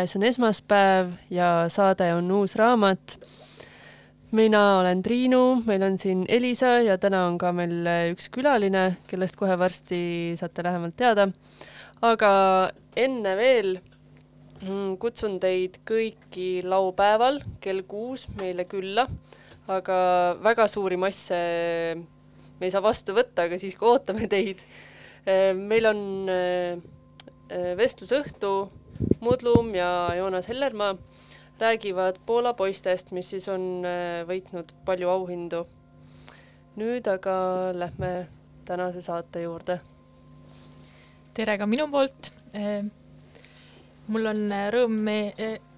käes on esmaspäev ja saade on uus raamat. mina olen Triinu, meil on siin Elisa ja täna on ka meil üks külaline, kellest kohe varsti saate lähemalt teada. aga enne veel mm, kutsun teid kõiki laupäeval kell kuus meile külla, aga väga suuri masse me ei saa vastu võtta, aga siiski ootame teid. meil on äh, äh, vestlusõhtu Mudlum ja Joonas Hellermaa räägivad Poola poistest, mis siis on äh, võitnud palju auhindu. nüüd aga lähme tänase saate juurde. tere ka minu poolt. mul on rõõm me,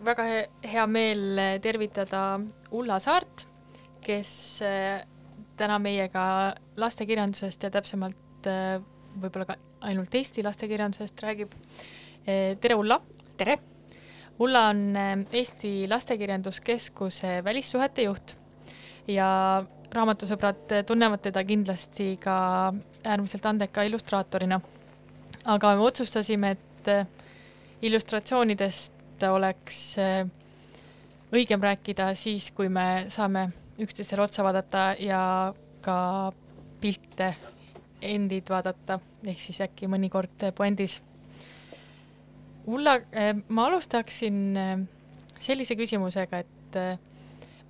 väga he- hea meel tervitada Ulla Saart, kes täna meiega lastekirjandusest ja täpsemalt võib-olla ka ainult Eesti lastekirjandusest räägib. Tere, Ulla! tere! Ulla on eh, Eesti Lastekirjanduskeskuse välissuhete juht ja raamatusõbrad tunnevad teda kindlasti ka äärmiselt andeka illustraatorina. aga me otsustasime, et eh, illustratsioonidest oleks eh, õigem rääkida siis, kui me saame üksteisele otsa vaadata ja ka pilte endid vaadata, ehk siis äkki mõnikord puändis. Ulla, ma alustaksin sellise küsimusega, et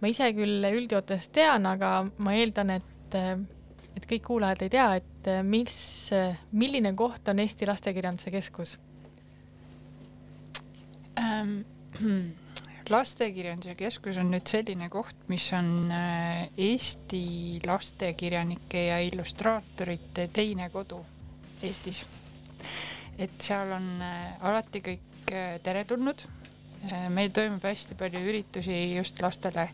ma ise küll üldjoontes tean, aga ma eeldan, et, et kõik kuulajad ei tea, et mis, milline koht on Eesti Lastekirjanduse Keskus ähm,? lastekirjanduse keskus on nüüd selline koht, mis on Eesti lastekirjanike ja illustraatorite teine kodu Eestis. Et seal on äh, alati kõik äh, teretulnud. meil toimub hästi palju üritusi just lastele,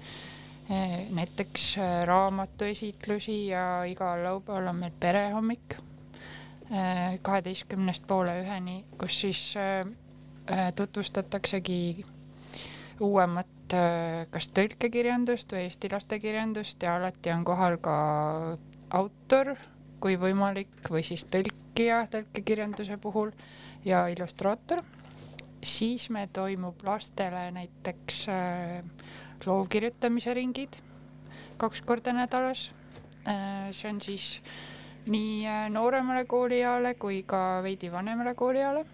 näiteks raamatuesitlusi ja igal laupäeval on meil perehommik kaheteistkümnest poole üheni, kus siis tutvustataksegi uuemat äh, kas tõlkekirjandust või eesti lastekirjandust ja alati on kohal ka autor, kui võimalik, või siis tõlkija tõlkekirjanduse puhul ja illustraator. siis meil toimub lastele näiteks äh, loovkirjutamise ringid kaks korda nädalas äh,. see on siis nii äh, nooremale koolieale kui ka veidi vanemale koolieale.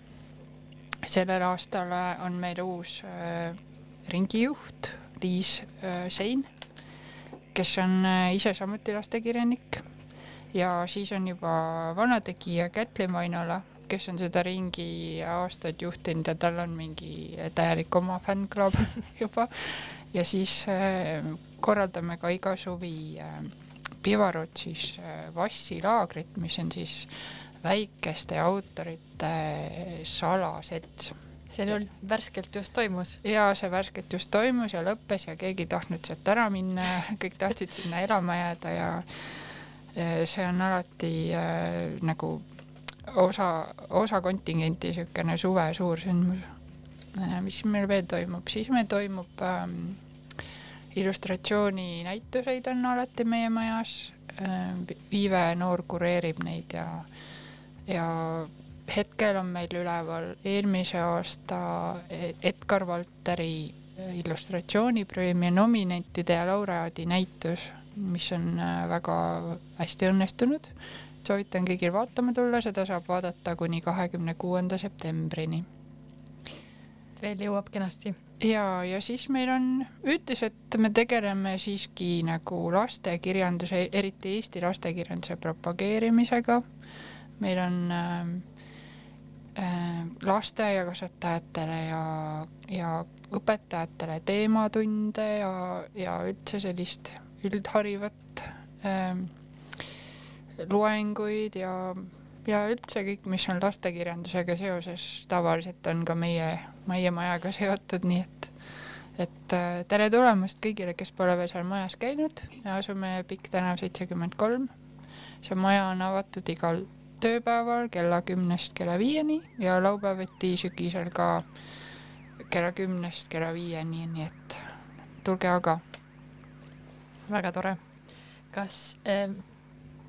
sellel aastal on meil uus ringijuht Liis Sein, kes on ise samuti lastekirjanik ja siis on juba vanategija Kätli Mainala, kes on seda ringi aastaid juhtinud ja tal on mingi täielik oma fännklubi juba. ja siis äh, korraldame ka iga suvi äh, Pivarotsis äh, vassilaagrit, mis on siis väikeste autorite salaselts see nüüd värskelt just toimus? jaa, see värskelt just toimus ja lõppes ja keegi ei tahtnud sealt ära minna ja kõik tahtsid sinna elama jääda ja see on alati äh, nagu osa, osa kontingenti niisugune suve suur sündmus äh,. mis meil veel toimub, siis meil toimub ähm, illustratsiooni-näituseid on alati meie majas äh,. Viive Noor kureerib neid ja, ja hetkel on meil üleval eelmise aasta Edgar Valteri illustratsioonipreemia nominentide ja laureaadi näitus, mis on äh, väga hästi õnnestunud. soovitan kõigil vaatama tulla, seda saab vaadata kuni kahekümne kuuenda septembrini. veel jõuab kenasti. ja, ja siis meil on, üldiselt me tegeleme siiski nagu lastekirjanduse, eriti Eesti lastekirjanduse propageerimisega. meil on äh, Äh, lasteaiakasvatajatele ja, ja õpetajatele teematunde ja, ja üldse sellist üldharivat äh, loenguid ja, ja üldse kõik, mis on lastekirjandusega seoses, tavaliselt on ka meie, meie majaga seotud, nii et et äh, tere tulemast kõigile, kes pole veel seal majas käinud, asume Pikk tänav seitsekümmend kolm. see maja on avatud igal tööpäeval kella kümnest kella viieni ja laupäeviti sügisel ka kella kümnest kella viieni, nii et tulge aga. väga tore. kas äh,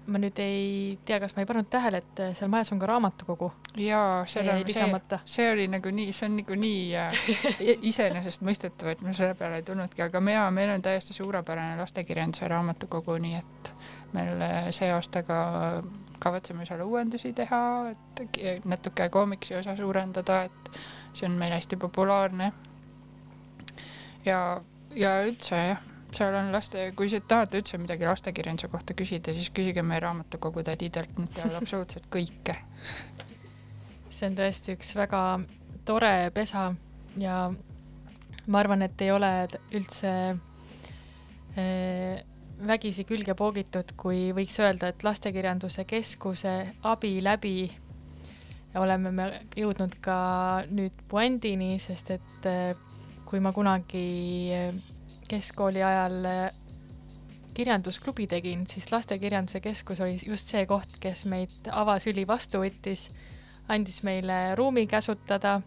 ma nüüd ei tea, kas ma ei pannud tähele, et eh, seal majas on ka raamatukogu? jaa, selle, see, see oli nagu nii, see on nagu nii äh, iseenesestmõistetav, et ma selle peale ei tulnudki, aga jaa, meil on täiesti suurepärane lastekirjanduse raamatukogu, nii et meil see aasta ka kavatseme seal uuendusi teha, et natuke koomiksi osa suurendada, et see on meil hästi populaarne. ja, ja üldse jah, seal on laste, kui te tahate üldse midagi lastekirjanduse kohta küsida, siis küsige meie raamatukogu tädidelt, nad teavad absoluutselt kõike. see on tõesti üks väga tore pesa ja ma arvan, et ei ole üldse äh, vägisi külge poogitud, kui võiks öelda, et Lastekirjanduse Keskuse abi läbi oleme me jõudnud ka nüüd puändini, sest et eh, kui ma kunagi eh, keskkooli ajal eh, kirjandusklubi tegin, siis Lastekirjanduse Keskus oli just see koht, kes meid avasüli vastu võttis, andis meile ruumi käsutada.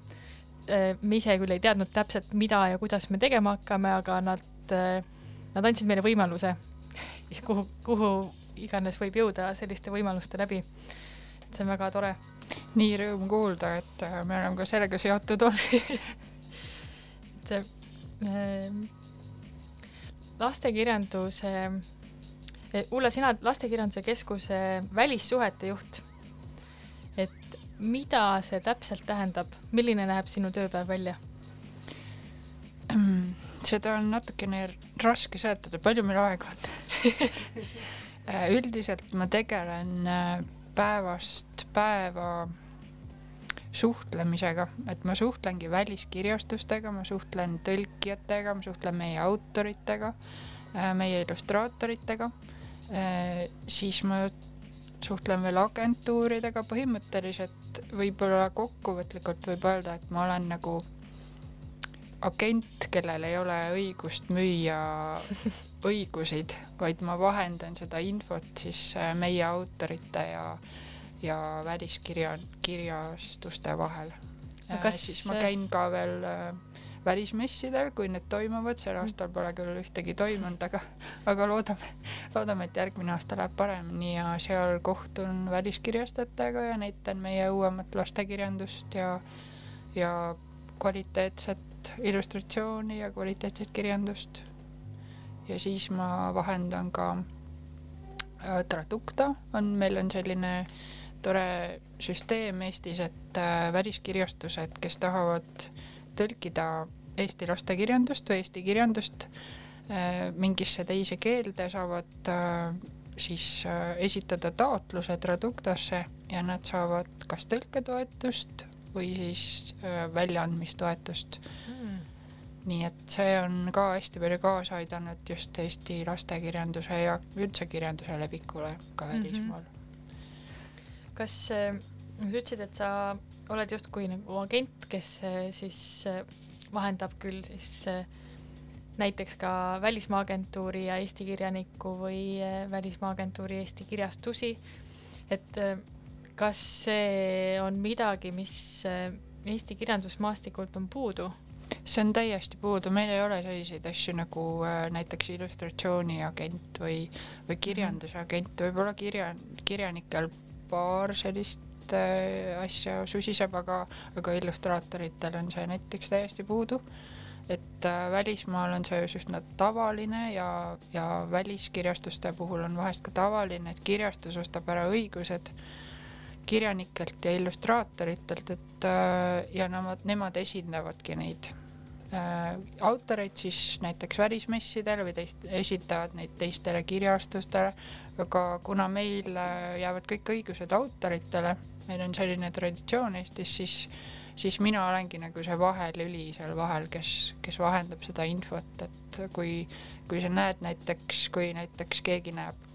me ise küll ei teadnud täpselt, mida ja kuidas me tegema hakkame, aga nad, nad andsid meile võimaluse kuhu, kuhu iganes võib jõuda selliste võimaluste läbi. et see on väga tore. nii rõõm kuulda, et äh, me oleme ka sellega seotud olnud see äh, lastekirjanduse äh,, Ulla, sina Lastekirjanduse Keskuse välissuhete juht. et mida see täpselt tähendab, milline näeb sinu tööpäev välja? Seda on natukene raske seletada, palju meil aega on? Äh, üldiselt ma tegelen äh, päevast päeva suhtlemisega, et ma suhtlengi väliskirjastustega, ma suhtlen tõlkijatega, ma suhtlen meie autoritega, äh, meie illustraatoritega, siis ma suhtlen veel agentuuridega, põhimõtteliselt võib-olla kokkuvõtlikult võib öelda, et ma olen nagu agent, kellel ei ole õigust müüa õigusid, vaid ma vahendan seda infot siis äh, meie autorite ja, ja väliskirja, kirjastuste vahel. Äh, kas siis ma käin ka veel äh, välismessidel, kui need toimuvad, sel aastal pole küll ühtegi toimunud, aga, aga loodame, loodame, et järgmine aasta läheb paremini ja seal kohtun väliskirjastajatega ja näitan meie uuemat lastekirjandust ja, ja kvaliteetset illustratsiooni ja kvaliteetset kirjandust. ja siis ma vahendan ka äh, Tradukta on, meil on selline tore süsteem Eestis, et äh, väliskirjastused, kes tahavad tõlkida eesti lastekirjandust või eesti kirjandust äh, mingisse teise keelde, saavad siis esitada taotluse Traduktasse ja nad saavad kas tõlketoetust või siis äh, väljaandmistoetust mm. nii et see on ka hästi palju kaasa aidanud just Eesti lastekirjanduse ja üldse kirjanduse levikule ka mhm. välismaal mm. -hmm. kas äh, sa ütlesid, et sa oled justkui nagu agent, kes äh, siis vahendab küll siis näiteks ka välismaa agentuuri ja Eesti kirjaniku või välismaa agentuuri Eesti kirjastusi, et kas see on midagi, mis eh, Eesti kirjandusmaastikult on puudu? see on täiesti puudu, meil ei ole selliseid asju nagu äh, näiteks illustratsiooniagent või, või mhm. kirjandusagent, võib-olla kirja, kirjanikel paar sellist äh, asja susiseb, aga, aga illustraatoritel on see näiteks täiesti puudu. et äh, välismaal on see just üsna tavaline ja, ja väliskirjastuste puhul on vahest ka tavaline, et kirjastus ostab ära õigused kirjanikelt ja illustraatoritelt, et äh, ja nemad, nemad esindavadki neid äh, autoreid siis näiteks välismessidel või teist, esitavad neid teistele kirjastustele, aga kuna meil äh, jäävad kõik õigused autoritele, meil on selline traditsioon Eestis, siis, siis mina olengi nagu see vahelüli seal vahel, kes, kes vahendab seda infot, et kui, kui sa näed näiteks, kui näiteks keegi näeb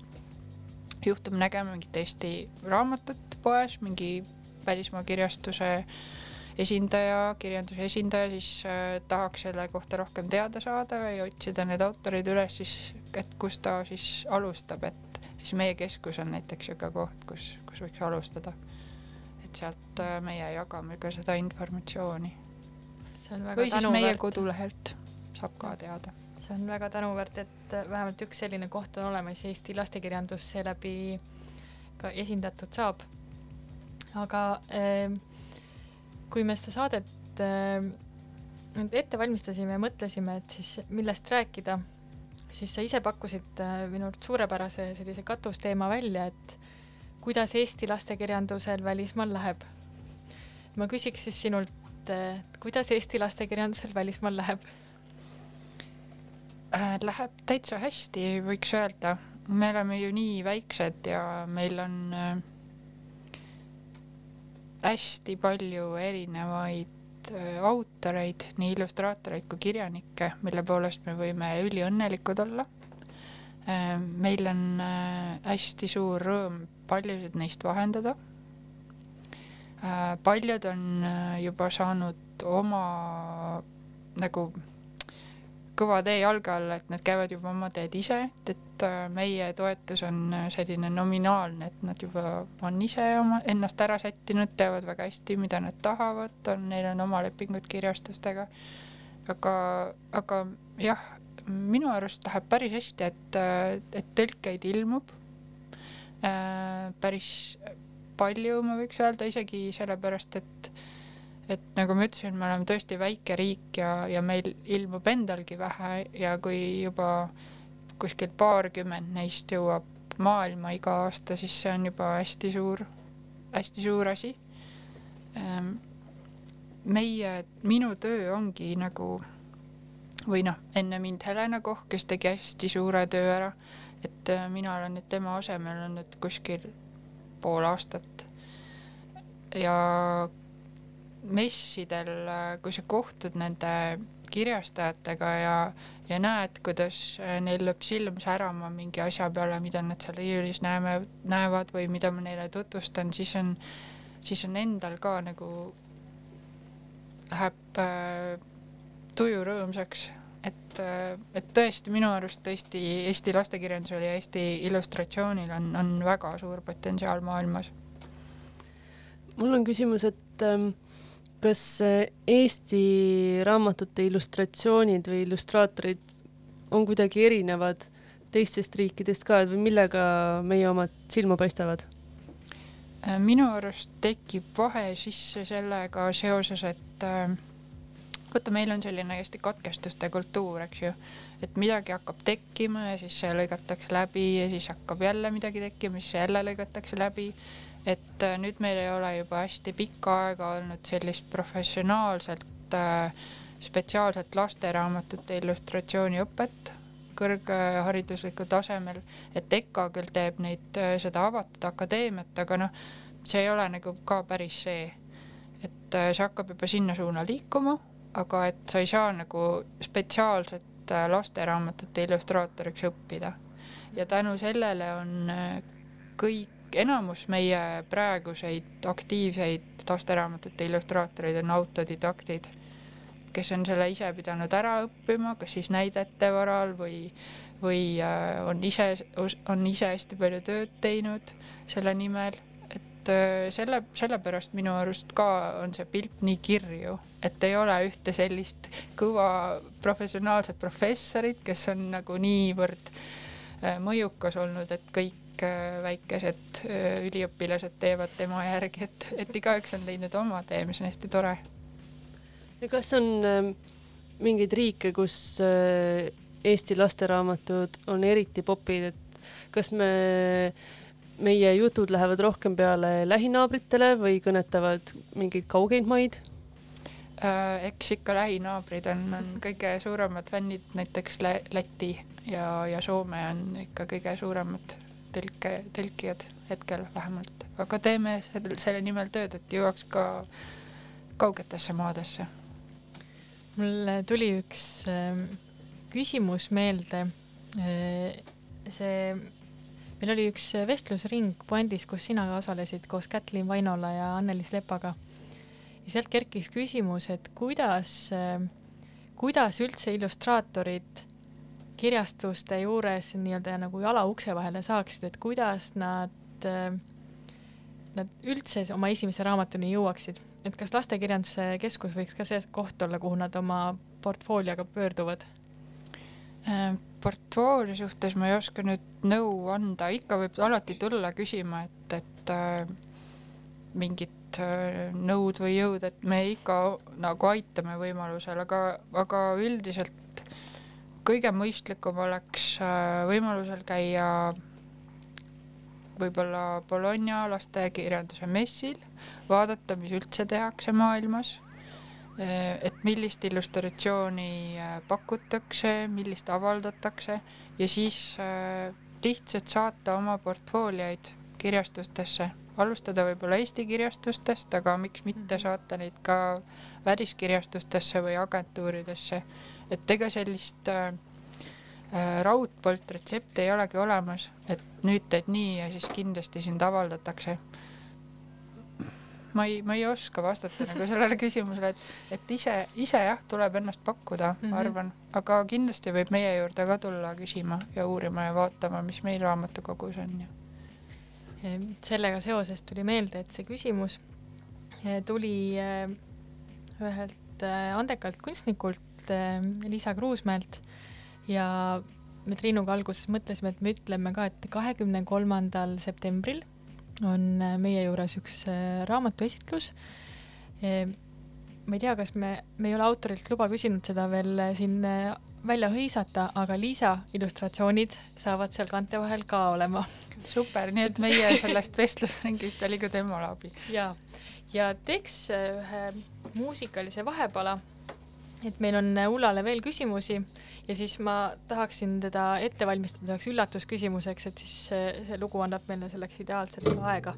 juhtub nägema mingit Eesti raamatut poes, mingi välismaa kirjastuse esindaja, kirjanduse esindaja, siis äh, tahaks selle kohta rohkem teada saada ja otsida need autorid üles siis, et kus ta siis alustab, et siis meie keskus on näiteks niisugune koht, kus, kus võiks alustada. et sealt äh, meie jagame ka seda informatsiooni. või siis meie kodulehelt saab ka teada see on väga tänuväärt, et vähemalt üks selline koht on olemas, Eesti lastekirjandus seeläbi ka esindatud saab. aga äh, kui me seda saadet äh, ette valmistasime ja mõtlesime, et siis millest rääkida, siis sa ise pakkusid äh, minu arust suurepärase sellise katusteema välja, et kuidas Eesti lastekirjandusel välismaal läheb. ma küsiks siis sinult, kuidas Eesti lastekirjandusel välismaal läheb äh,? Läheb täitsa hästi, võiks öelda. me oleme ju nii väiksed ja meil on äh, hästi palju erinevaid äh, autoreid, nii illustraatoreid kui kirjanikke, mille poolest me võime üliõnnelikud olla äh,. meil on äh, hästi suur rõõm paljusid neist vahendada äh,. paljud on äh, juba saanud oma nagu kõva tee jalge alla, et nad käivad juba oma teed ise, et, et äh, meie toetus on äh, selline nominaalne, et nad juba on ise oma, ennast ära sättinud, teavad väga hästi, mida nad tahavad, on, neil on oma lepingud kirjastustega. aga, aga jah, minu arust läheb päris hästi, et, äh, et tõlkeid ilmub äh, päris palju, ma võiks öelda, isegi sellepärast, et et nagu ma ütlesin, me oleme tõesti väike riik ja, ja meil ilmub endalgi vähe ja kui juba kuskil paarkümmend neist jõuab maailma iga aasta, siis see on juba hästi suur, hästi suur asi. ähm, meie, minu töö ongi nagu või noh, enne mind Helena Koch, kes tegi hästi suure töö ära, et äh, mina olen nüüd tema asemel olnud kuskil pool aastat. ja messidel, äh, kui sa kohtud nende kirjastajatega ja, ja näed, kuidas äh, neil lööb silm särama mingi asja peale, mida nad seal riiulis näeme, näevad või mida ma neile tutvustan, siis on, siis on endal ka nagu läheb äh, tuju rõõmsaks, et, äh, et tõesti minu arust tõesti Eesti lastekirjandusel ja Eesti illustratsioonil on, on väga suur potentsiaal maailmas. mul on küsimus, et ähm, kas äh, Eesti raamatute illustratsioonid või illustraatorid on kuidagi erinevad teistest riikidest ka või millega meie omad silma paistavad? Äh, minu arust tekib vahe sisse sellega seoses, et äh, vaata, meil on selline hästi katkestuste kultuur, eks ju, et midagi hakkab tekkima ja siis see lõigatakse läbi ja siis hakkab jälle midagi tekkima, siis jälle lõigatakse läbi. Et äh, nüüd meil ei ole juba hästi pikka aega olnud sellist professionaalselt äh, spetsiaalset lasteraamatute illustratsiooniõpet kõrghariduslikul tasemel, et EKA küll teeb neid, äh, seda avatud akadeemiat, aga noh, see ei ole nagu ka päris see, et see hakkab juba sinna suuna liikuma aga et sa ei saa nagu spetsiaalset äh, lasteraamatute illustraatoriks õppida. ja tänu sellele on kõik, enamus meie praeguseid aktiivseid lasteraamatute illustraatoreid on autodidaktid, kes on selle ise pidanud ära õppima, kas siis näidete varal või, või äh, on ise, on ise hästi palju tööd teinud selle nimel. Et äh, selle, sellepärast minu arust ka on see pilt nii kirju, et ei ole ühte sellist kõva professionaalset professorit, kes on nagu niivõrd äh, mõjukas olnud, et kõik väikesed üliõpilased teevad tema järgi, et, et igaüks on leidnud oma tee, mis on hästi tore. ja kas on ähm, mingeid riike, kus Eesti lasteraamatud on eriti popid, et kas me meie jutud lähevad rohkem peale lähinaabritele või kõnetavad mingeid kaugeid maid? Äh, eks ikka lähinaabrid on, on kõige suuremad fännid, näiteks Läti ja, ja Soome on ikka kõige suuremad tõlke, tõlkijad hetkel vähemalt, aga teeme selle, selle nimel tööd, et jõuaks ka kaugetesse maadesse. mul tuli üks äh, küsimus meelde äh,. see meil oli üks vestlusring Puandis, kus sina osalesid koos Kätlin Vainola ja Anneliis Lepaga. ja sealt kerkis küsimus, et kuidas, kuidas üldse illustraatorid kirjastuste juures nii-öelda nagu jala ukse vahele saaksid, et kuidas nad, nad üldse oma esimese raamatuni jõuaksid, et kas Lastekirjanduse Keskus võiks ka see koht olla, kuhu nad oma portfoolioga pöörduvad? Äh, portfoolio suhtes ma ei oska nüüd nõu anda, ikka võib alati tulla küsima, et, et äh, mingit äh, nõud või jõud, et me ikka nagu aitame võimalusel, aga, aga üldiselt kõige mõistlikum oleks äh, võimalusel käia võib-olla Bologna lastekirjanduse messil, vaadata, mis üldse tehakse maailmas Eh, et millist illustratsiooni eh, pakutakse, millist avaldatakse ja siis lihtsalt saata oma portfoolioid kirjastustesse, alustada võib-olla Eesti kirjastustest, aga miks mitte mhm. saata neid ka väliskirjastustesse või agentuuridesse. Et ega sellist äh, raudpolt retsepti ei olegi olemas, et nüüd teed nii ja siis kindlasti sind avaldatakse ma ei, ma ei oska vastata nagu sellele küsimusele, et, et ise, ise jah, tuleb ennast pakkuda mm, -hmm. ma arvan, aga kindlasti võib meie juurde ka tulla küsima ja uurima ja vaatama, mis meil raamatukogus on ja. sellega seoses tuli meelde, et see küsimus eh, tuli eh, ühelt eh, andekalt kunstnikult Liisa Kruusmäelt ja me Triinuga alguses mõtlesime, et me ütleme ka, et kahekümne kolmandal septembril on äh, meie juures üks äh, raamatuesitlus. ma ei tea, kas me, me ei ole autorilt luba küsinud seda veel siin välja hõisata, aga Liisa illustratsioonid saavad seal kaante vahel ka olema super, nii et meie sellest vestlusringist oli ka temale abi. ja, ja teeks ühe muusikalise vahepala, et meil on äh, Ullale veel küsimusi ja siis ma tahaksin teda ette valmistada üheks üllatusküsimuseks, et siis see, see lugu annab meile selleks ideaalselt aega.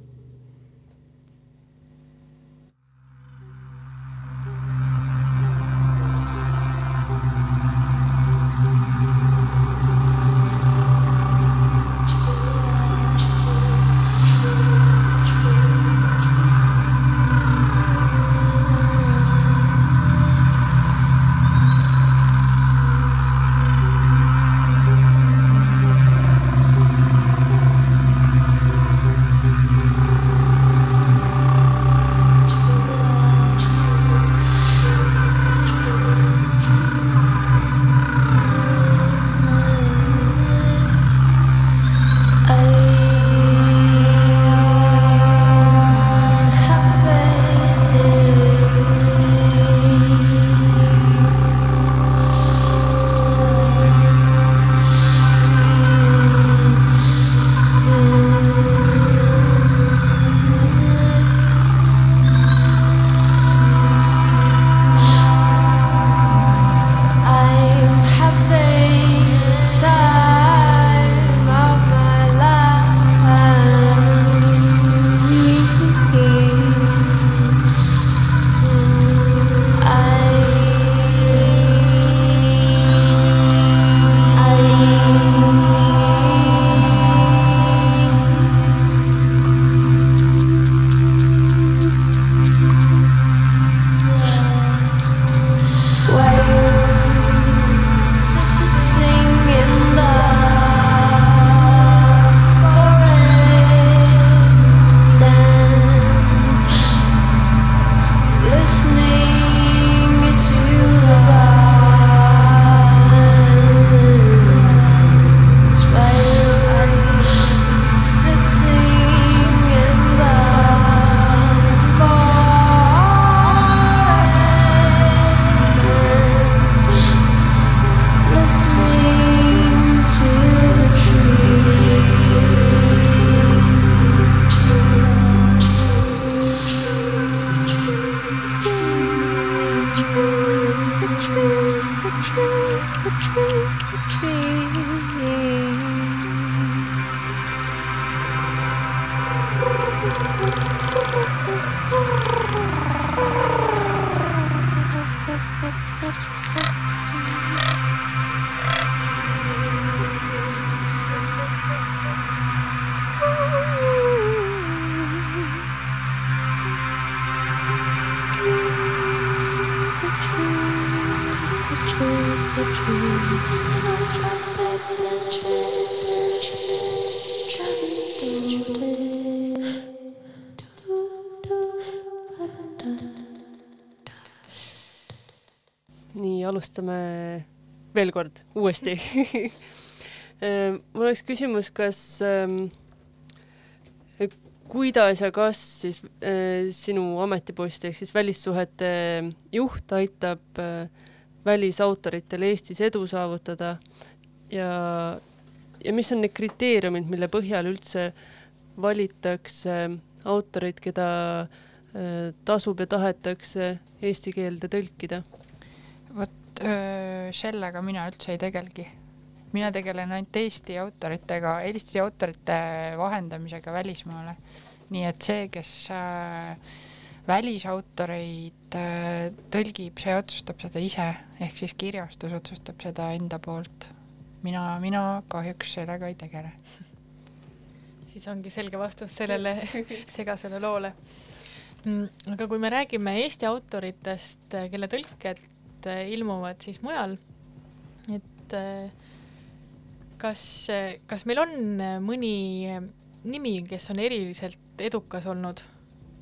Trees. nii, alustame veel kord uuesti. mul oleks küsimus, kas ähm, kuidas ja kas siis äh, sinu ametipost ehk siis välissuhete juht aitab välisautoritel Eestis edu saavutada ja, ja mis on need kriteeriumid, mille põhjal üldse valitakse autoreid, keda tasub ja tahetakse eesti keelde tõlkida? Sellega mina üldse ei tegelegi. mina tegelen ainult Eesti autoritega, Eesti autorite vahendamisega välismaale. nii et see, kes äh, välisautoreid äh, tõlgib, see otsustab seda ise, ehk siis kirjastus otsustab seda enda poolt. mina, mina kahjuks sellega ei tegele. siis ongi selge vastus sellele segasele loole. aga kui me räägime Eesti autoritest, kelle tõlked äh, ilmuvad siis mujal, et äh, kas, kas meil on äh, mõni nimi, kes on eriliselt edukas olnud?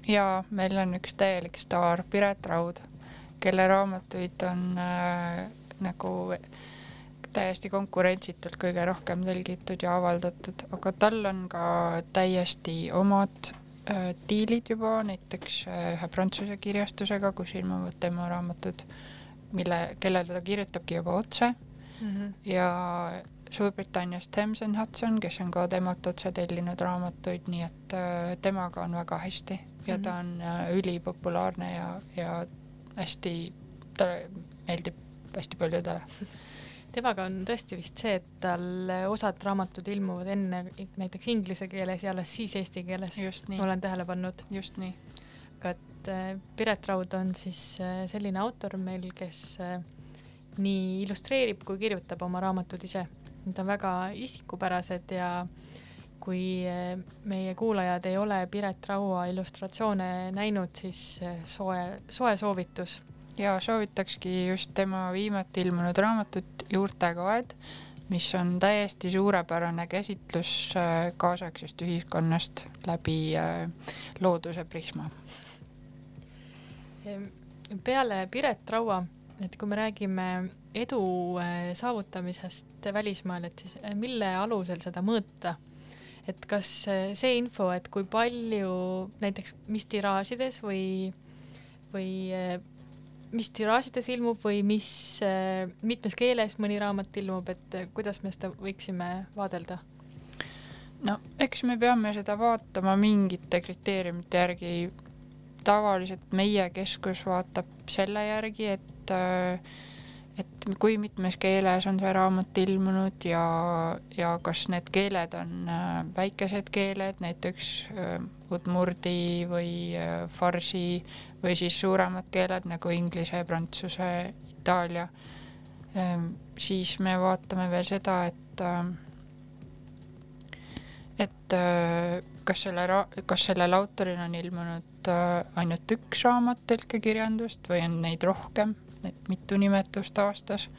ja meil on üks täielik staar, Piret Raud, kelle raamatuid on äh, nagu täiesti konkurentsitult kõige rohkem tõlgitud ja avaldatud, aga tal on ka täiesti omad äh, diilid juba, näiteks äh, ühe prantsuse kirjastusega, kus ilmuvad tema raamatud, mille, kellele ta kirjutabki juba otse mm. -hmm. ja Suurbritannias Thames and Hudson, kes on ka temalt otse tellinud raamatuid, nii et äh, temaga on väga hästi ja ta on äh, ülipopulaarne ja, ja hästi, talle meeldib hästi paljudele temaga on tõesti vist see, et tal osad raamatud ilmuvad enne näiteks inglise keeles ja alles siis eesti keeles. olen tähele pannud. just nii. aga et äh, Piret Raud on siis äh, selline autor meil, kes äh, nii illustreerib kui kirjutab oma raamatud ise. Need on väga isikupärased ja kui meie kuulajad ei ole Piret Raua illustratsioone näinud, siis soe, soe soovitus ja soovitakski just tema viimati ilmunud raamatut Juurtekaed, mis on täiesti suurepärane käsitlus kaasaegsest ühiskonnast läbi looduse prisma. Peale Piret Raua, et kui me räägime edu äh, saavutamisest välismaal, et siis mille alusel seda mõõta? et kas see info, et kui palju näiteks mis tiraažides või, või mis tiraažides ilmub või mis, äh, mitmes keeles mõni raamat ilmub, et äh, kuidas me seda võiksime vaadelda? no eks me peame seda vaatama mingite kriteeriumite järgi. Tavaliselt meie keskus vaatab selle järgi, et, äh, et kui mitmes keeles on see raamat ilmunud ja, ja kas need keeled on väikesed keeled, näiteks udmurdi või farsi või siis suuremad keeled nagu inglise, prantsuse, itaalia, siis me vaatame veel seda, et et ehm, kas selle, kas sellel autoril on ilmunud ainult üks raamat tõlkekirjandust või on neid rohkem, et mitu nimetust aastas.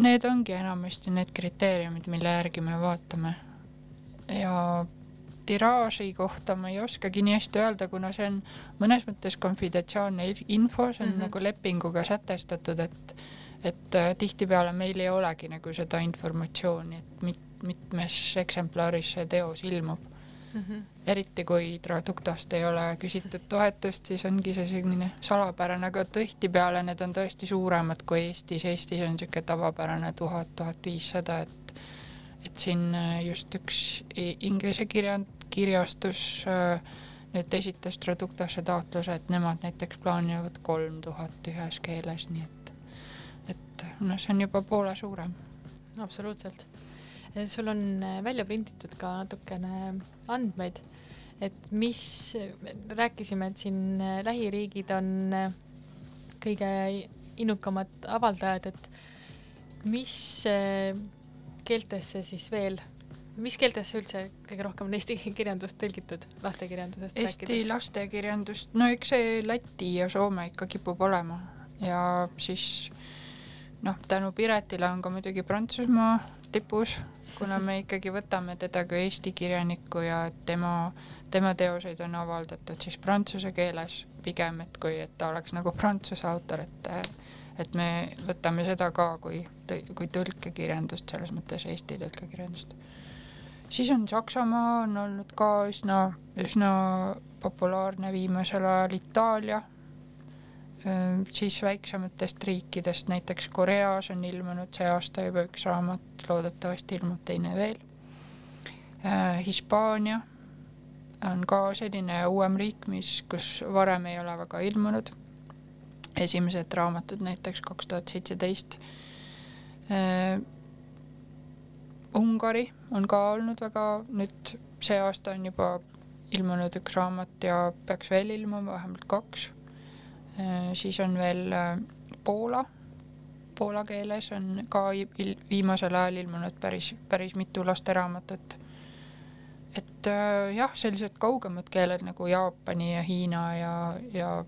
Need ongi enamasti need kriteeriumid, mille järgi me vaatame. ja tiraaži kohta ma ei oskagi nii hästi öelda, kuna see on mõnes mõttes konfidentsiaalne info, see on mm -hmm. nagu lepinguga sätestatud, et et äh, tihtipeale meil ei olegi nagu seda informatsiooni, et mit-, mitmes eksemplaris see teos ilmub mm. -hmm. eriti kui Traductost ei ole küsitud toetust, siis ongi see selline salapärane, aga tihtipeale need on tõesti suuremad kui Eestis, Eestis on niisugune tavapärane tuhat, tuhat viissada, et et siin äh, just üks inglise kirjand kirjastus äh, nüüd esitas Traductasse taotluse, et nemad näiteks plaanivad kolm tuhat ühes keeles, nii et, et noh, see on juba poole suurem. absoluutselt. Sul on äh, välja prinditud ka natukene andmeid, et mis, rääkisime, et siin äh, lähiriigid on kõige innukamad avaldajad, et mis keeltesse siis veel mis keeltesse üldse kõige rohkem on eesti kirjandust tõlgitud, lastekirjandusest Eesti rääkides? lastekirjandust, no eks see Läti ja Soome ikka kipub olema ja siis noh, tänu Piretile on ka muidugi Prantsusmaa tipus, kuna me ikkagi võtame teda kui Eesti kirjanikku ja tema, tema teoseid on avaldatud siis prantsuse keeles pigem, et kui, et ta oleks nagu prantsuse autor, et et me võtame seda ka kui, kui tõlkekirjandust, selles mõttes Eesti tõlkekirjandust. Siis on Saksamaa on olnud ka üsna, üsna populaarne viimasel ajal Itaalia, siis väiksematest riikidest, näiteks Koreas on ilmunud see aasta juba üks raamat, loodetavasti ilmub teine veel. Ehm, Hispaania on ka selline uuem riik, mis, kus varem ei ole väga ilmunud. esimesed raamatud näiteks kaks tuhat seitseteist ehm, Ungari on ka olnud väga, nüüd see aasta on juba ilmunud üks raamat ja peaks veel ilmuma, vähemalt kaks. Äh, siis on veel äh, Poola, poola keeles on ka viimasel ajal ilmunud päris, päris mitu lasteraamatut. et äh, jah, sellised kaugemad keeled nagu Jaapani ja Hiina ja, ja,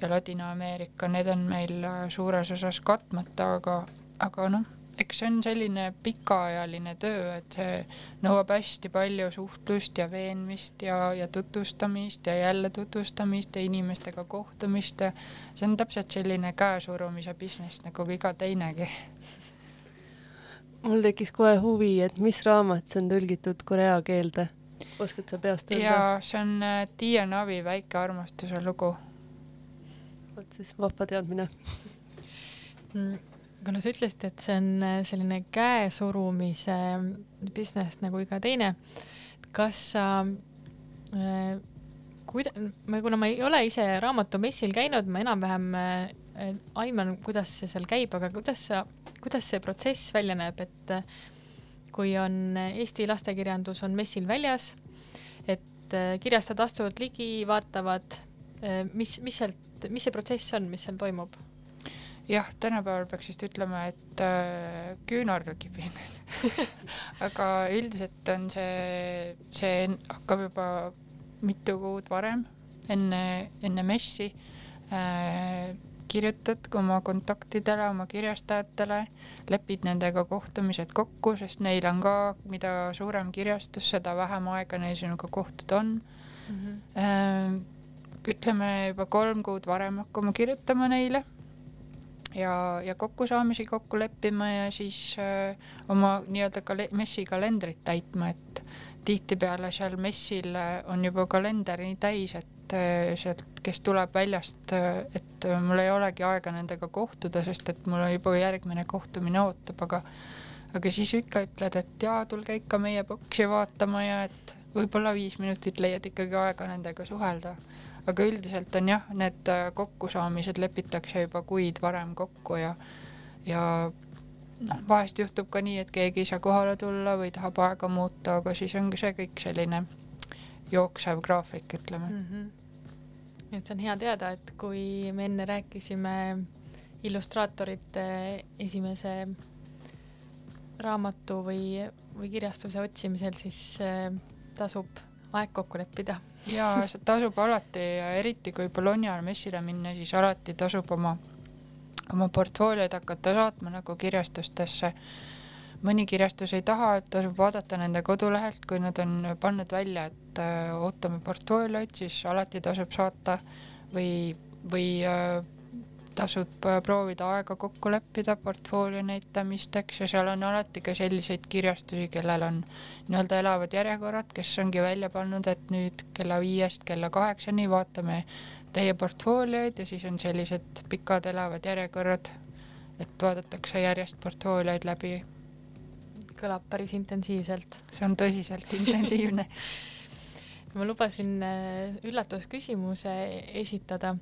ja Ladina-Ameerika, need on meil suures osas katmata, aga, aga noh eks see on selline pikaajaline töö, et see nõuab hästi palju suhtlust ja veenmist ja, ja tutvustamist ja jälle tutvustamist ja inimestega kohtumist see on täpselt selline käesurumise business nagu iga teinegi. mul tekkis kohe huvi, et mis raamat see on tõlgitud korea keelde? oskad sa peast öelda? jaa, see on äh, Tiia Navi Väike armastuse lugu. vot siis vahva teadmine mm kuna sa ütlesid, et see on äh, selline käesurumise business nagu iga teine, kas sa äh, kuida-, ma, kuna ma ei ole ise raamatumessil käinud, ma enam-vähem äh, aiman, kuidas see seal käib, aga kuidas sa, kuidas see protsess välja näeb, et äh, kui on Eesti lastekirjandus on messil väljas, et äh, kirjastajad astuvad ligi, vaatavad, mis, mis sealt, mis see protsess on, mis seal toimub? Jah, tänapäeval peaks vist ütlema, et äh, küünar lükib ennast aga üldiselt on see, see hakkab juba mitu kuud varem, enne, enne messi äh, kirjutad oma kontaktidele, oma kirjastajatele, lepid nendega kohtumised kokku, sest neil on ka, mida suurem kirjastus, seda vähem aega neil sinuga kohtuda on mm. -hmm. Ütleme juba kolm kuud varem hakkama kirjutama neile ja, ja kokkusaamisi kokku leppima ja siis äh, oma nii-öelda kal-, messi kalendrit täitma, et tihtipeale seal messil on juba kalender nii täis, et äh, sealt, kes tuleb väljast, äh, et mul ei olegi aega nendega kohtuda, sest et mul juba järgmine kohtumine ootab, aga aga siis ikka ütled, et jaa, tulge ikka meie boksi vaatama ja et võib-olla viis minutit leiad ikkagi aega nendega suhelda. Aga üldiselt on jah, need äh, kokkusaamised lepitakse juba kuid varem kokku ja ja noh, vahest juhtub ka nii, et keegi ei saa kohale tulla või tahab aega muuta, aga siis ongi see kõik selline jooksev graafik, ütleme mm. -hmm. et see on hea teada, et kui me enne rääkisime illustraatorite esimese raamatu või, või kirjastuse otsimisel, siis äh, tasub aeg kokku leppida. See tasub alati ja eriti kui Bologna messile minna, siis alati tasub oma oma portfoolioid hakata saatma nagu kirjastustesse. mõni kirjastus ei taha, et tasub vaadata nende kodulehelt, kui nad on pannud välja, et äh, ootame portfoolioid, siis alati tasub saata või, või äh, tasub äh, proovida aega kokku leppida portfoolio näitamisteks ja seal on alati ka selliseid kirjastusi, kellel on nii-öelda elavad järjekorrad, kes ongi välja pannud, et nüüd kella viiest kella kaheksani vaatame teie portfoolioid ja siis on sellised pikad elavad järjekorrad, et vaadatakse järjest portfoolioid läbi. kõlab päris intensiivselt. see on tõsiselt intensiivne ma lubasin äh, üllatusküsimuse esitada.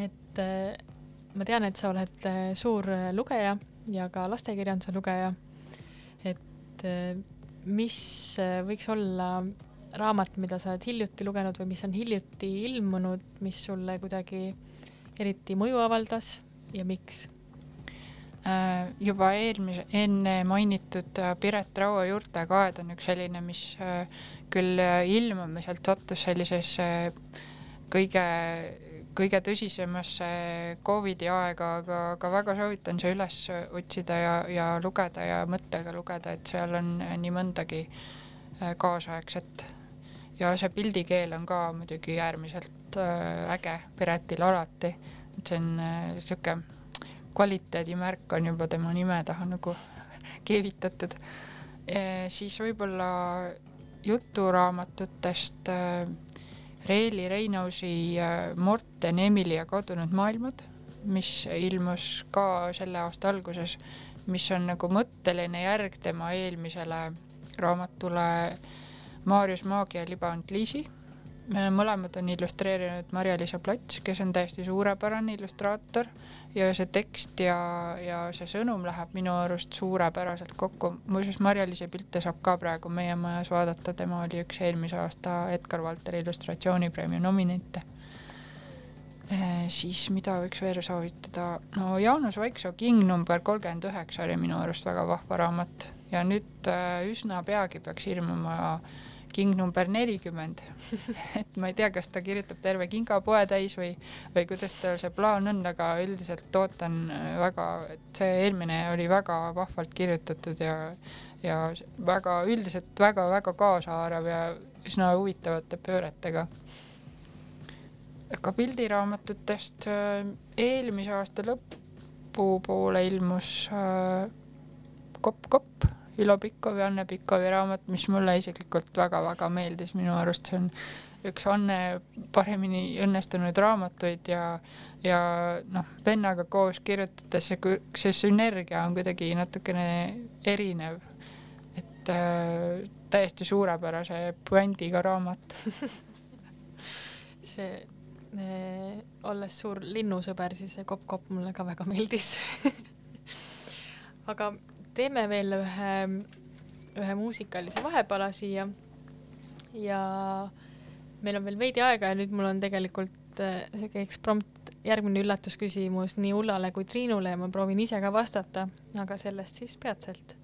et äh, ma tean, et sa oled äh, suur lugeja ja ka lastekirjanduse lugeja. et mis võiks olla raamat, mida sa oled hiljuti lugenud või mis on hiljuti ilmunud, mis sulle kuidagi eriti mõju avaldas ja miks? Äh, juba eelmise, enne mainitud äh, Piret Raua juurtekaed on üks selline, mis äh, küll ilmumiselt sattus sellisesse kõige, kõige tõsisemasse Covidi aega, aga, aga väga soovitan see üles otsida ja, ja lugeda ja mõttega lugeda, et seal on nii mõndagi kaasaegset ja see pildikeel on ka muidugi äärmiselt äh, äge Piretil alati, et see on äh, sihuke kvaliteedimärk on juba tema nime taha nagu keevitatud. siis võib-olla juturaamatutest äh, Reeli Reinausi Morten Emili ja kadunud maailmad, mis ilmus ka selle aasta alguses, mis on nagu mõtteline järg tema eelmisele raamatule Maarjus Maagia liband Liisi. Mõlemad on illustreerinud Marja-Liisa Plats, kes on täiesti suurepärane illustraator ja see tekst ja, ja see sõnum läheb minu arust suurepäraselt kokku. muuseas, Marja-Liisa pilte saab ka praegu meie majas vaadata, tema oli üks eelmise aasta Edgar Valteri illustratsioonipreemia nominente eh,. siis mida võiks veel soovitada, no Jaanus Vaiksoo King number kolmkümmend üheksa oli minu arust väga vahva raamat ja nüüd äh, üsna peagi peaks ilmuma äh, king number nelikümmend et ma ei tea, kas ta kirjutab terve kingapoe täis või, või kuidas tal see plaan on, aga üldiselt ootan äh, väga, et see eelmine oli väga vahvalt kirjutatud ja, ja väga üldiselt väga-väga kaasahaarav ja üsna huvitavate pööretega. aga pildiraamatutest äh, eelmise aasta lõpupoole ilmus äh, Kopp Ülo Pikkovi, Anne Pikkovi raamat, mis mulle isiklikult väga-väga meeldis, minu arust see on üks Anne paremini õnnestunud raamatuid ja, ja noh, vennaga koos kirjutades see, see sünergia on kuidagi natukene erinev. et äh, täiesti suurepärase puändiga raamat. See äh,, olles suur linnusõber, siis see Kopp-Kopp mulle ka väga meeldis. Aga teeme veel ühe, ühe muusikalise vahepala siia. ja meil on veel veidi aega ja nüüd mul on tegelikult äh, sihuke eksprompt järgmine üllatusküsimus nii Ullale kui Triinule ja ma proovin ise ka vastata, aga sellest siis peatselt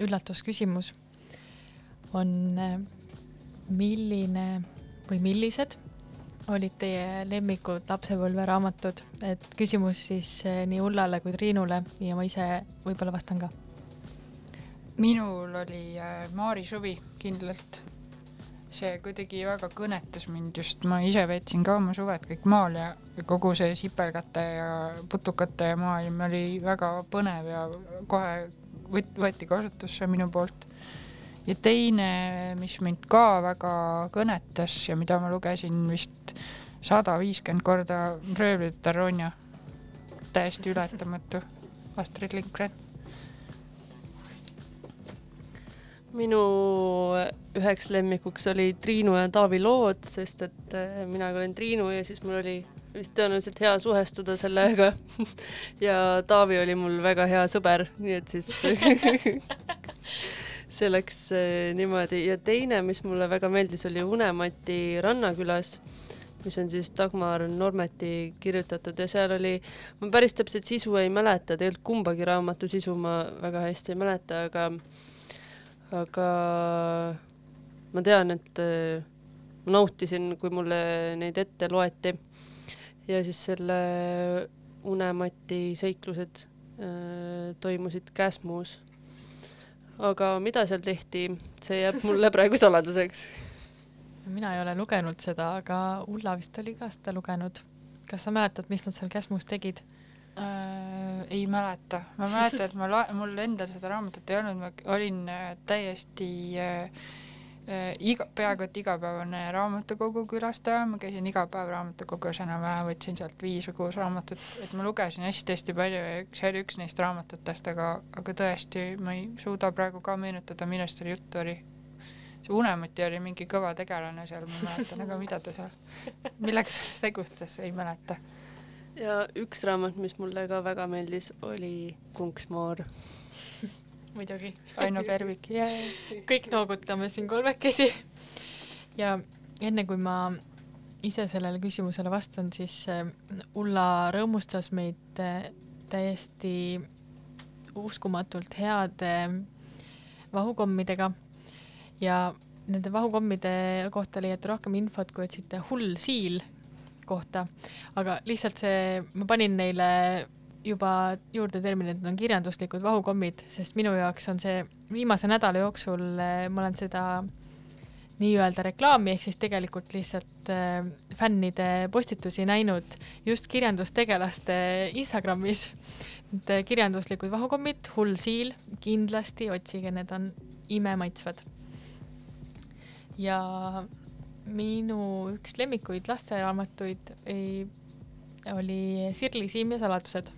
üllatusküsimus on, milline või millised olid teie lemmikud lapsepõlveraamatud, et küsimus siis eh, nii Ullale kui Triinule ja ma ise võib-olla vastan ka. minul oli äh, Maari suvi kindlalt. see kuidagi väga kõnetas mind just, ma ise veetsin ka oma suved kõik maal ja kogu see sipelgate ja putukate maailm oli väga põnev ja kohe võt-, võeti kasutusse minu poolt ja teine, mis mind ka väga kõnetas ja mida ma lugesin vist sada viiskümmend korda, Röövlite Ronja. täiesti ületamatu, Astrid Lindgren. minu üheks lemmikuks oli Triinu ja Taavi lood, sest et äh, mina ka olen Triinu ja siis mul oli vist tõenäoliselt hea suhestuda sellega. Ja Taavi oli mul väga hea sõber, nii et siis see läks äh, niimoodi. Ja teine, mis mulle väga meeldis, oli Unemati Rannakülas, mis on siis Dagmar Normeti kirjutatud. Ja seal oli, ma päris täpset sisu ei mäleta, tegelikult kumbagi raamatu sisu ma väga hästi ei mäleta, aga aga ma tean, et äh, ma nautisin, kui mulle neid ette loeti. Ja siis selle Unemati seiklused äh, toimusid Käsmus. aga mida seal tehti, see jääb mulle praegu saladuseks. mina ei ole lugenud seda, aga Ulla vist oli ka seda lugenud. kas sa mäletad, mis nad seal Käsmus tegid? äh,? ei mäleta, ma mäletan, et ma mul endal seda raamatut ei olnud, ma olin äh, täiesti äh, äh, iga, peaaegu et igapäevane raamatukogu külastaja, ma käisin iga päev raamatukogus enam-vähem, võtsin sealt viis või kuus raamatut, et ma lugesin hästi-hästi palju ja see oli üks neist raamatutest, aga, aga tõesti, ma ei suuda praegu ka meenutada, millest seal juttu oli. see Unemati oli mingi kõva tegelane seal, ma mäletan, aga mida ta seal, millega ta tegutses, ei mäleta ja üks raamat, mis mulle ka väga meeldis, oli Kunksmoor. Muidugi. Aino Pervik yeah., kõik noogutame siin kolmekesi. ja enne kui ma ise sellele küsimusele vastan, siis äh, Ulla rõõmustas meid äh, täiesti uskumatult heade vahukommidega ja nende vahukommide kohta leiate rohkem infot, kui otsite hull siil kohta, aga lihtsalt see, ma panin neile juba juurde termini, et need on kirjanduslikud vahukommid, sest minu jaoks on see viimase nädala jooksul, eh, ma olen seda nii-öelda reklaami, ehk siis tegelikult lihtsalt äh, fännide postitusi näinud just kirjandustegelaste Instagramis. et äh, kirjanduslikud vahukommid, hull siil, kindlasti otsige, need on imemaitsvad. ja minu üks lemmikuid lasteraamatuid ei, oli Sirli Siim ja saladused.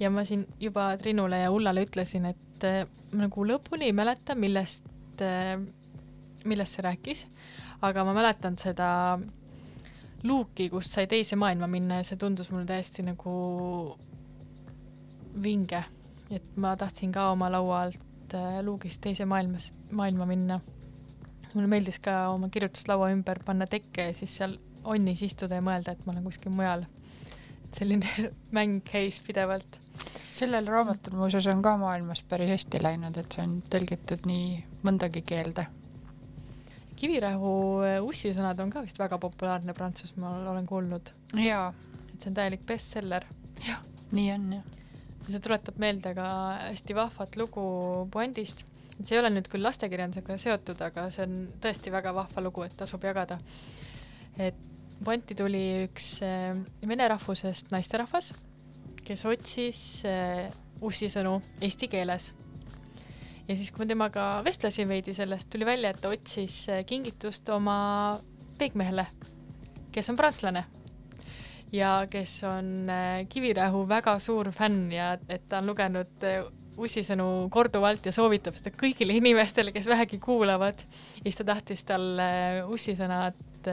Ja ma siin juba Triinule ja Ullale ütlesin, et äh, nagu lõpuni ei mäleta, millest äh,, millest see rääkis, aga ma mäletan seda luuki, kust sai teise maailma minna ja see tundus mulle täiesti nagu vinge. et ma tahtsin ka oma laua alt äh, luugist teise maailmas, maailma minna mulle meeldis ka oma kirjutuslaua ümber panna tekke ja siis seal onnis istuda ja mõelda, et ma olen kuskil mujal. selline mäng käis pidevalt. Sellel raamatul muuseas on ka maailmas päris hästi läinud, et see on tõlgitud nii mõndagi keelde. Kivirähu äh, ussisõnad on ka vist väga populaarne Prantsusmaal, olen kuulnud. jaa. et see on täielik bestseller. jah, nii on jah. see tuletab meelde ka hästi vahvat lugu puändist see ei ole nüüd küll lastekirjandusega seotud, aga see on tõesti väga vahva lugu, et tasub jagada. et Ponti tuli üks äh, vene rahvusest naisterahvas, kes otsis äh, ussisõnu eesti keeles. ja siis, kui ma temaga vestlesin veidi sellest, tuli välja, et ta otsis äh, kingitust oma peigmehele, kes on prantslane ja kes on Kivirähu väga suur fänn ja et ta on lugenud ussisõnu korduvalt ja soovitab seda kõigile inimestele, kes vähegi kuulavad. ja siis ta tahtis talle ussisõnad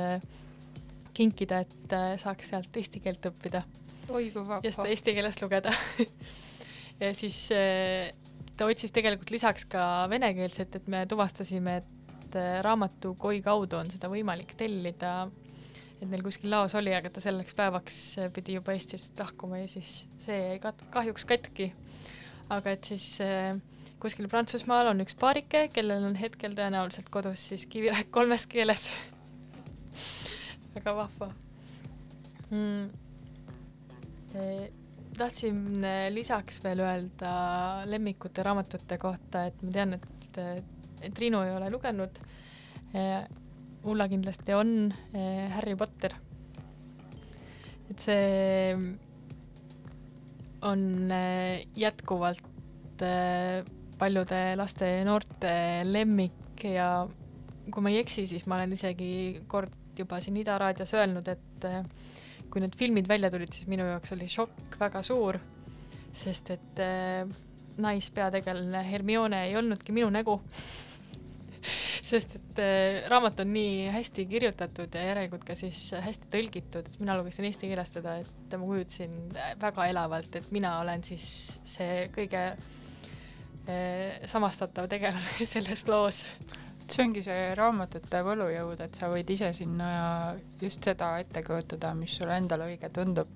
kinkida, et saaks sealt eesti keelt õppida. Oi kui vahva. ja seda eesti keeles lugeda. Ja siis äh, ta otsis tegelikult lisaks ka venekeelset, et me tuvastasime, et raamatu Koi kaudu on seda võimalik tellida et neil kuskil laos oli, aga ta selleks päevaks pidi juba Eestist lahkuma ja siis see jäi kahjuks katki. Aga et siis äh, kuskil Prantsusmaal on üks paarike, kellel on hetkel tõenäoliselt kodus siis kivirähk kolmes keeles. Väga vahva. Mm.. Tahtsin eh, lisaks veel öelda lemmikute raamatute kohta, et ma tean, et, et Triinu ei ole lugenud eh,. Ulla kindlasti on Harry Potter. et see on jätkuvalt paljude laste ja noorte lemmik ja kui ma ei eksi, siis ma olen isegi kord juba siin Ida raadios öelnud, et kui need filmid välja tulid, siis minu jaoks oli šokk väga suur, sest et äh, naispeategelane Hermione ei olnudki minu nägu. Sest et äh, raamat on nii hästi kirjutatud ja järelikult ka siis hästi tõlgitud, et mina lugesin eesti keeles teda, et ma kujutasin väga elavalt, et mina olen siis see kõige äh, samastatav tegelane selles loos see ongi see raamatute võlujõud, et sa võid ise sinna just seda ette kujutada, mis sulle endale õige tundub.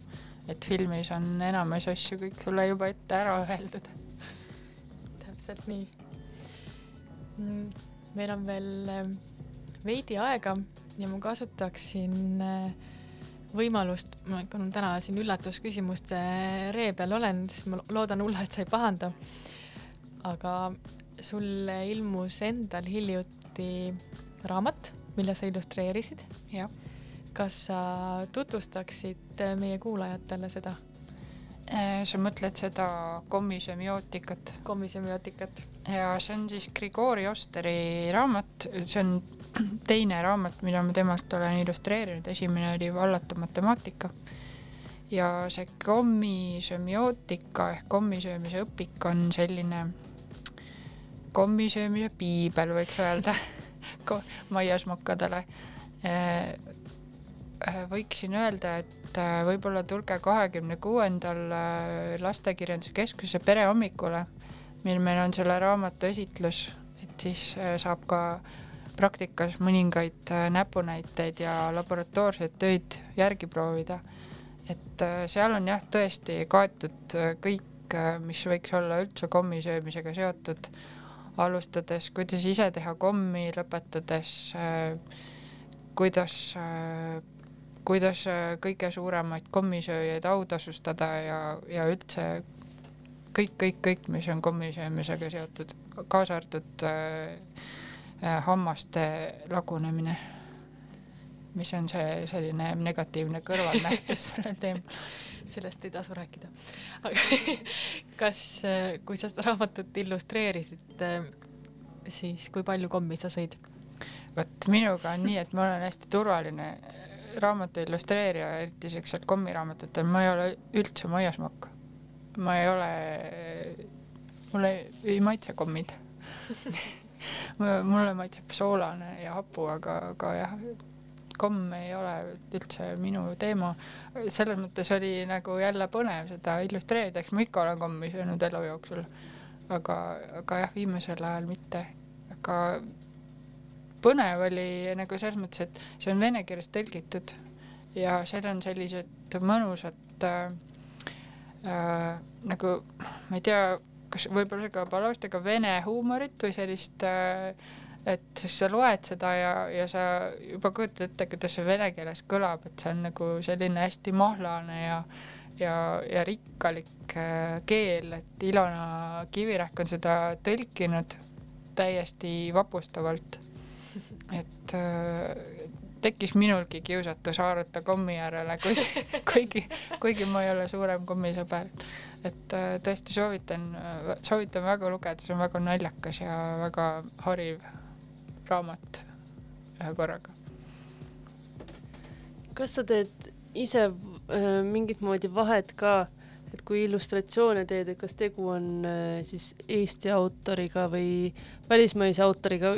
et filmis on enamus asju kõik sulle juba ette ära öeldud. täpselt nii. Mm, meil on veel äh, veidi aega ja ma kasutaksin äh, võimalust, ma kuna täna siin üllatusküsimuste ree peal olen, siis ma loodan, Ulla, et sa ei pahanda. aga sul ilmus endal hiljuti raamat, mille sa illustreerisid. kas sa tutvustaksid meie kuulajatele seda? Äh, sa mõtled seda kommisemiootikat? kommisemiootikat. ja see on siis Grigori Osteri raamat, see on teine raamat, mida ma temalt olen illustreerinud, esimene oli Vallata matemaatika. ja see kommisemiootika ehk kommisöömise õpik on selline kommisöömise piibel, võiks öelda maiasmokkadele. Äh, äh, võiksin öelda, et äh, võib-olla tulge kahekümne kuuendal Lastekirjanduse Keskuse perehommikule, mil meil on selle raamatu esitlus, et siis saab ka praktikas mõningaid näpunäiteid ja laboratoorseid töid järgi proovida. et seal on jah, tõesti kaetud kõik, mis võiks olla üldse kommisöömisega seotud alustades, kuidas ise teha kommi, lõpetades äh, kuidas äh,, kuidas äh, kõige suuremaid kommisööjaid autasustada ja, ja üldse kõik, kõik, kõik, mis on kommisöömisega seotud, kaasa arvatud äh, äh, hammaste lagunemine, mis on see selline negatiivne kõrvalnähtus sellel teemal sellest ei tasu rääkida. aga kas, kui sa seda raamatut illustreerisid, siis kui palju kommi sa sõid? vot minuga on nii, et ma olen hästi turvaline raamatu illustreerija, eriti siuksel kommiraamatutel, ma ei ole üldse maiasmokk. ma ei ole, mulle ei maitse kommid mulle maitseb soolane ja hapu, aga, aga jah, komm ei ole üldse minu teema. selles mõttes oli nagu jälle põnev seda illustreerida, eks ma ikka olen kommi söönud elu jooksul. aga, aga jah, viimasel ajal mitte. aga põnev oli nagu selles mõttes, et see on vene keeles tõlgitud ja seal on sellised mõnusad äh, äh, nagu, ma ei tea, kas võib-olla ka palavastega vene huumorit või sellist äh, et siis sa loed seda ja, ja sa juba kujutad ette, kuidas see vene keeles kõlab, et see on nagu selline hästi mahlane ja ja, ja rikkalik äh, keel, et Ilona Kivirähk on seda tõlkinud täiesti vapustavalt. et äh, tekkis minulgi kiusatus haarata kommi järele, kuigi, kuigi, kuigi ma ei ole suurem kommisõber. et äh, tõesti soovitan, soovitan väga lugeda, see on väga naljakas ja väga hariv raamat ühe korraga. kas sa teed ise äh, mingit moodi vahet ka, et kui illustratsioone teed, et kas tegu on äh, siis Eesti autoriga või välismaise autoriga,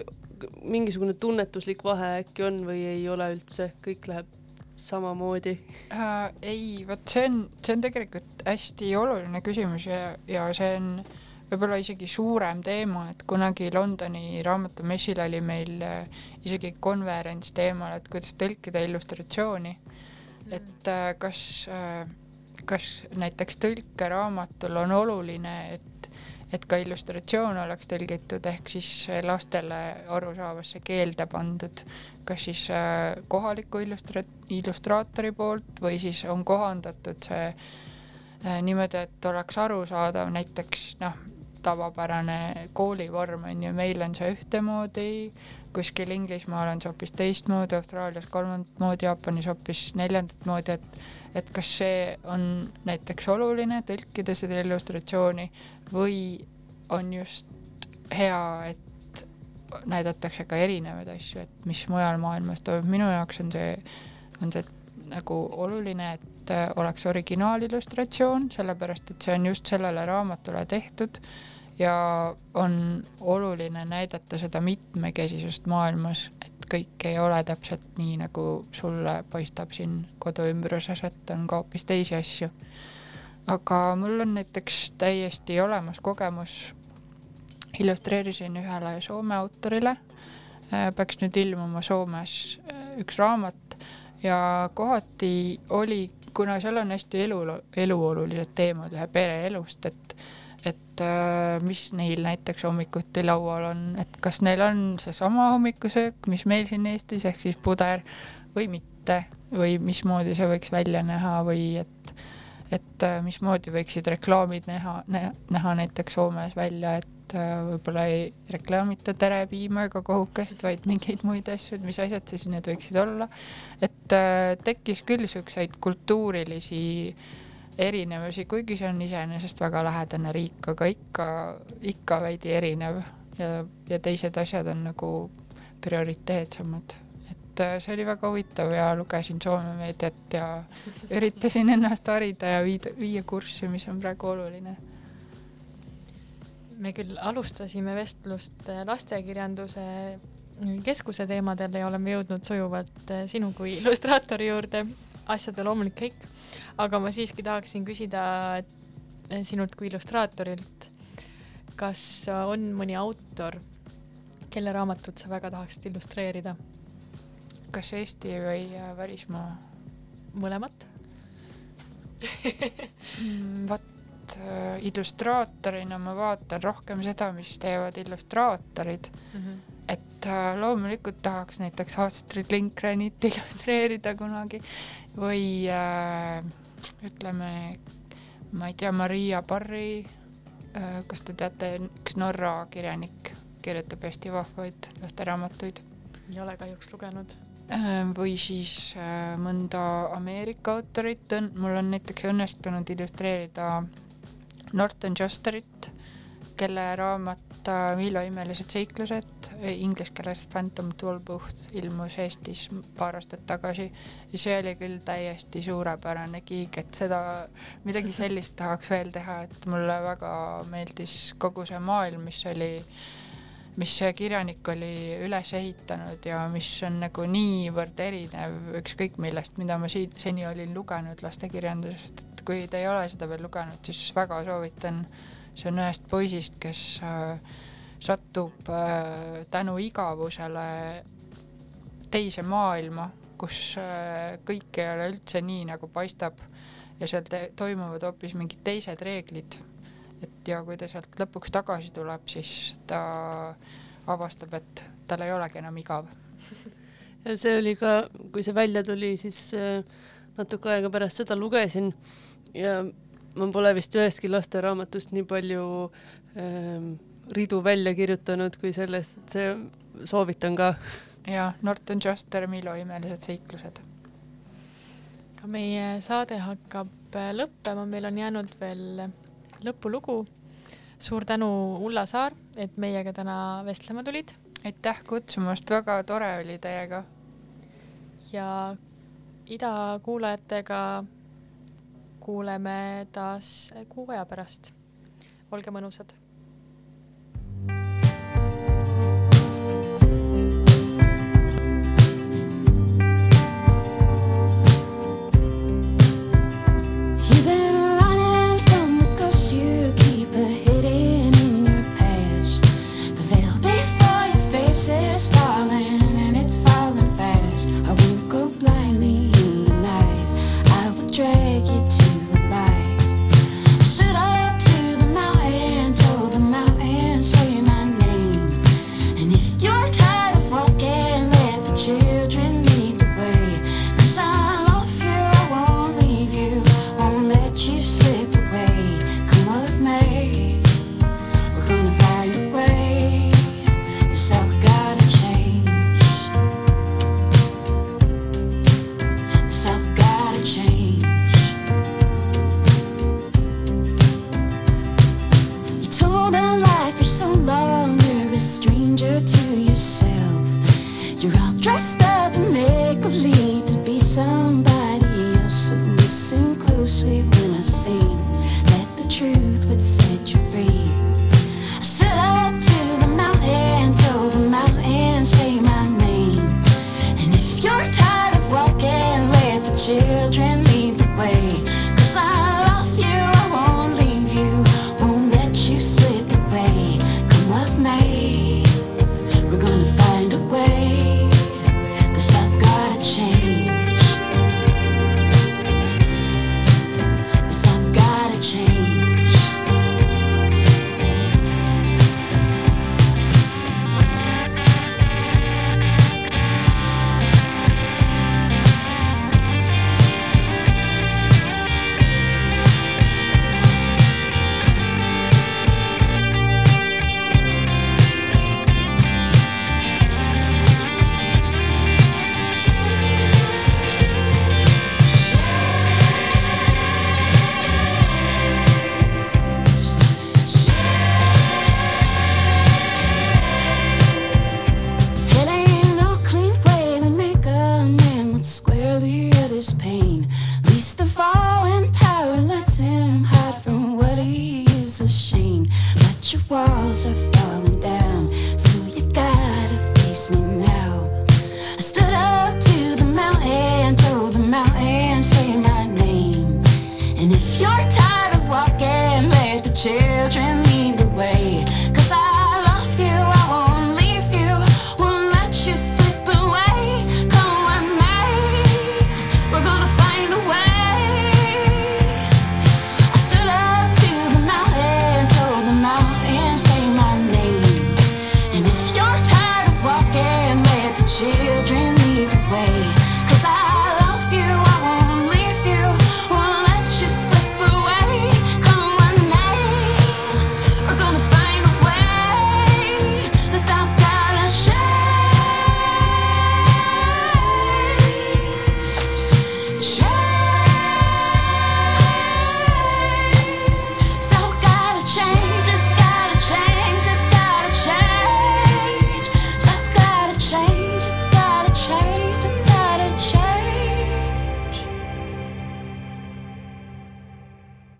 mingisugune tunnetuslik vahe äkki on või ei ole üldse, kõik läheb samamoodi äh,? ei, vot see on, see on tegelikult hästi oluline küsimus ja, ja see on äh, võib-olla isegi suurem teema, et kunagi Londoni raamatumessil oli meil äh, isegi konverents teemal, et kuidas tõlkida illustratsiooni. Mm.. et äh, kas, äh, kas näiteks tõlkeraamatul on oluline, et, et ka illustratsioon oleks tõlgitud ehk siis lastele arusaavasse keelde pandud, kas siis kohaliku illustra-, illustraatori poolt või siis on kohandatud see niimoodi, et oleks arusaadav, näiteks noh, tavapärane koolivorm on ju, meil on see ühtemoodi, kuskil Inglismaal on see hoopis teistmoodi, Austraalias kolmandat moodi, Jaapanis hoopis neljandat moodi, et et kas see on näiteks oluline tõlkida seda illustratsiooni või on just hea, et näidatakse ka erinevaid asju, et mis mujal maailmas toimub, minu jaoks on see, on see nagu oluline, et oleks originaalillustratsioon, sellepärast et see on just sellele raamatule tehtud ja on oluline näidata seda mitmekesisust maailmas, et kõik ei ole täpselt nii, nagu sulle paistab siin koduümbruses, et on ka hoopis teisi asju. aga mul on näiteks täiesti olemas kogemus, illustreerisin ühele Soome autorile, äh, peaks nüüd ilmuma Soomes äh, üks raamat. Ja kohati oli, kuna seal on hästi elu, eluolulised teemad ühe pere elust, et et äh, mis neil näiteks hommikuti laual on, et kas neil on seesama hommikusöök, mis meil siin Eestis, ehk siis puder või mitte või mismoodi see võiks välja näha või et, et äh, mismoodi võiksid reklaamid näha, näha näiteks Soomes välja, et äh, võib-olla ei reklaamita terepiima ega kohukest, vaid mingeid muid asju, et mis asjad siis need võiksid olla. et tekkis küll siukseid kultuurilisi äh, erinevusi, kuigi see on iseenesest väga lähedane riik, aga ikka, ikka veidi erinev ja, ja teised asjad on nagu prioriteetsemad. et äh, see oli väga huvitav ja lugesin Soome meediat ja üritasin ennast harida ja viida, viia kurssi, mis on praegu oluline. me küll alustasime vestlust äh, lastekirjanduse keskuse teemadel ja oleme jõudnud sujuvalt äh, sinu kui illustraatori juurde, asjade loomulik käik aga ma siiski tahaksin küsida sinult kui illustraatorilt, kas on mõni autor, kelle raamatut sa väga tahaksid illustreerida? kas Eesti või äh, välismaa? mõlemat mm, vot äh, illustraatorina ma vaatan rohkem seda, mis teevad illustraatorid mm. -hmm. et äh, loomulikult tahaks näiteks Astrid Lindgrenit illustreerida kunagi või äh, ütleme, ma ei tea, Maria Barri, äh, kas te teate, üks Norra kirjanik, kirjutab hästi vahvaid lasteraamatuid. ei ole kahjuks lugenud. Äh, või siis äh, mõnda Ameerika autorit on, mul on näiteks õnnestunud illustreerida Norton Justerit, kelle raamat Milo imelised seiklused inglise keeles Phantom Toolbooth ilmus Eestis paar aastat tagasi see oli küll täiesti suurepärane kiig, et seda, midagi sellist tahaks veel teha, et mulle väga meeldis kogu see maailm, mis oli, mis see kirjanik oli üles ehitanud ja mis on nagu niivõrd erinev ükskõik millest, mida ma siit seni olin lugenud lastekirjandusest, et kui te ei ole seda veel lugenud, siis väga soovitan. see on ühest poisist, kes äh, satub äh, tänu igavusele teise maailma, kus äh, kõik ei ole üldse nii, nagu paistab ja seal toimuvad hoopis mingid teised reeglid. et ja kui ta sealt lõpuks tagasi tuleb, siis ta avastab, et tal ei olegi enam igav. ja see oli ka, kui see välja tuli, siis äh, natuke aega pärast seda lugesin ja ma pole vist ühestki lasteraamatust nii palju ähm, ridu välja kirjutanud kui sellest, et see soovitan ka. ja Norton Juster, Milo imelised seiklused. ka meie saade hakkab äh, lõppema, meil on jäänud veel lõpulugu. suur tänu, Ulla Saar, et meiega täna vestlema tulid. aitäh kutsumast, väga tore oli teiega. ja Ida kuulajatega kuuleme taas kuu aja pärast. olge mõnusad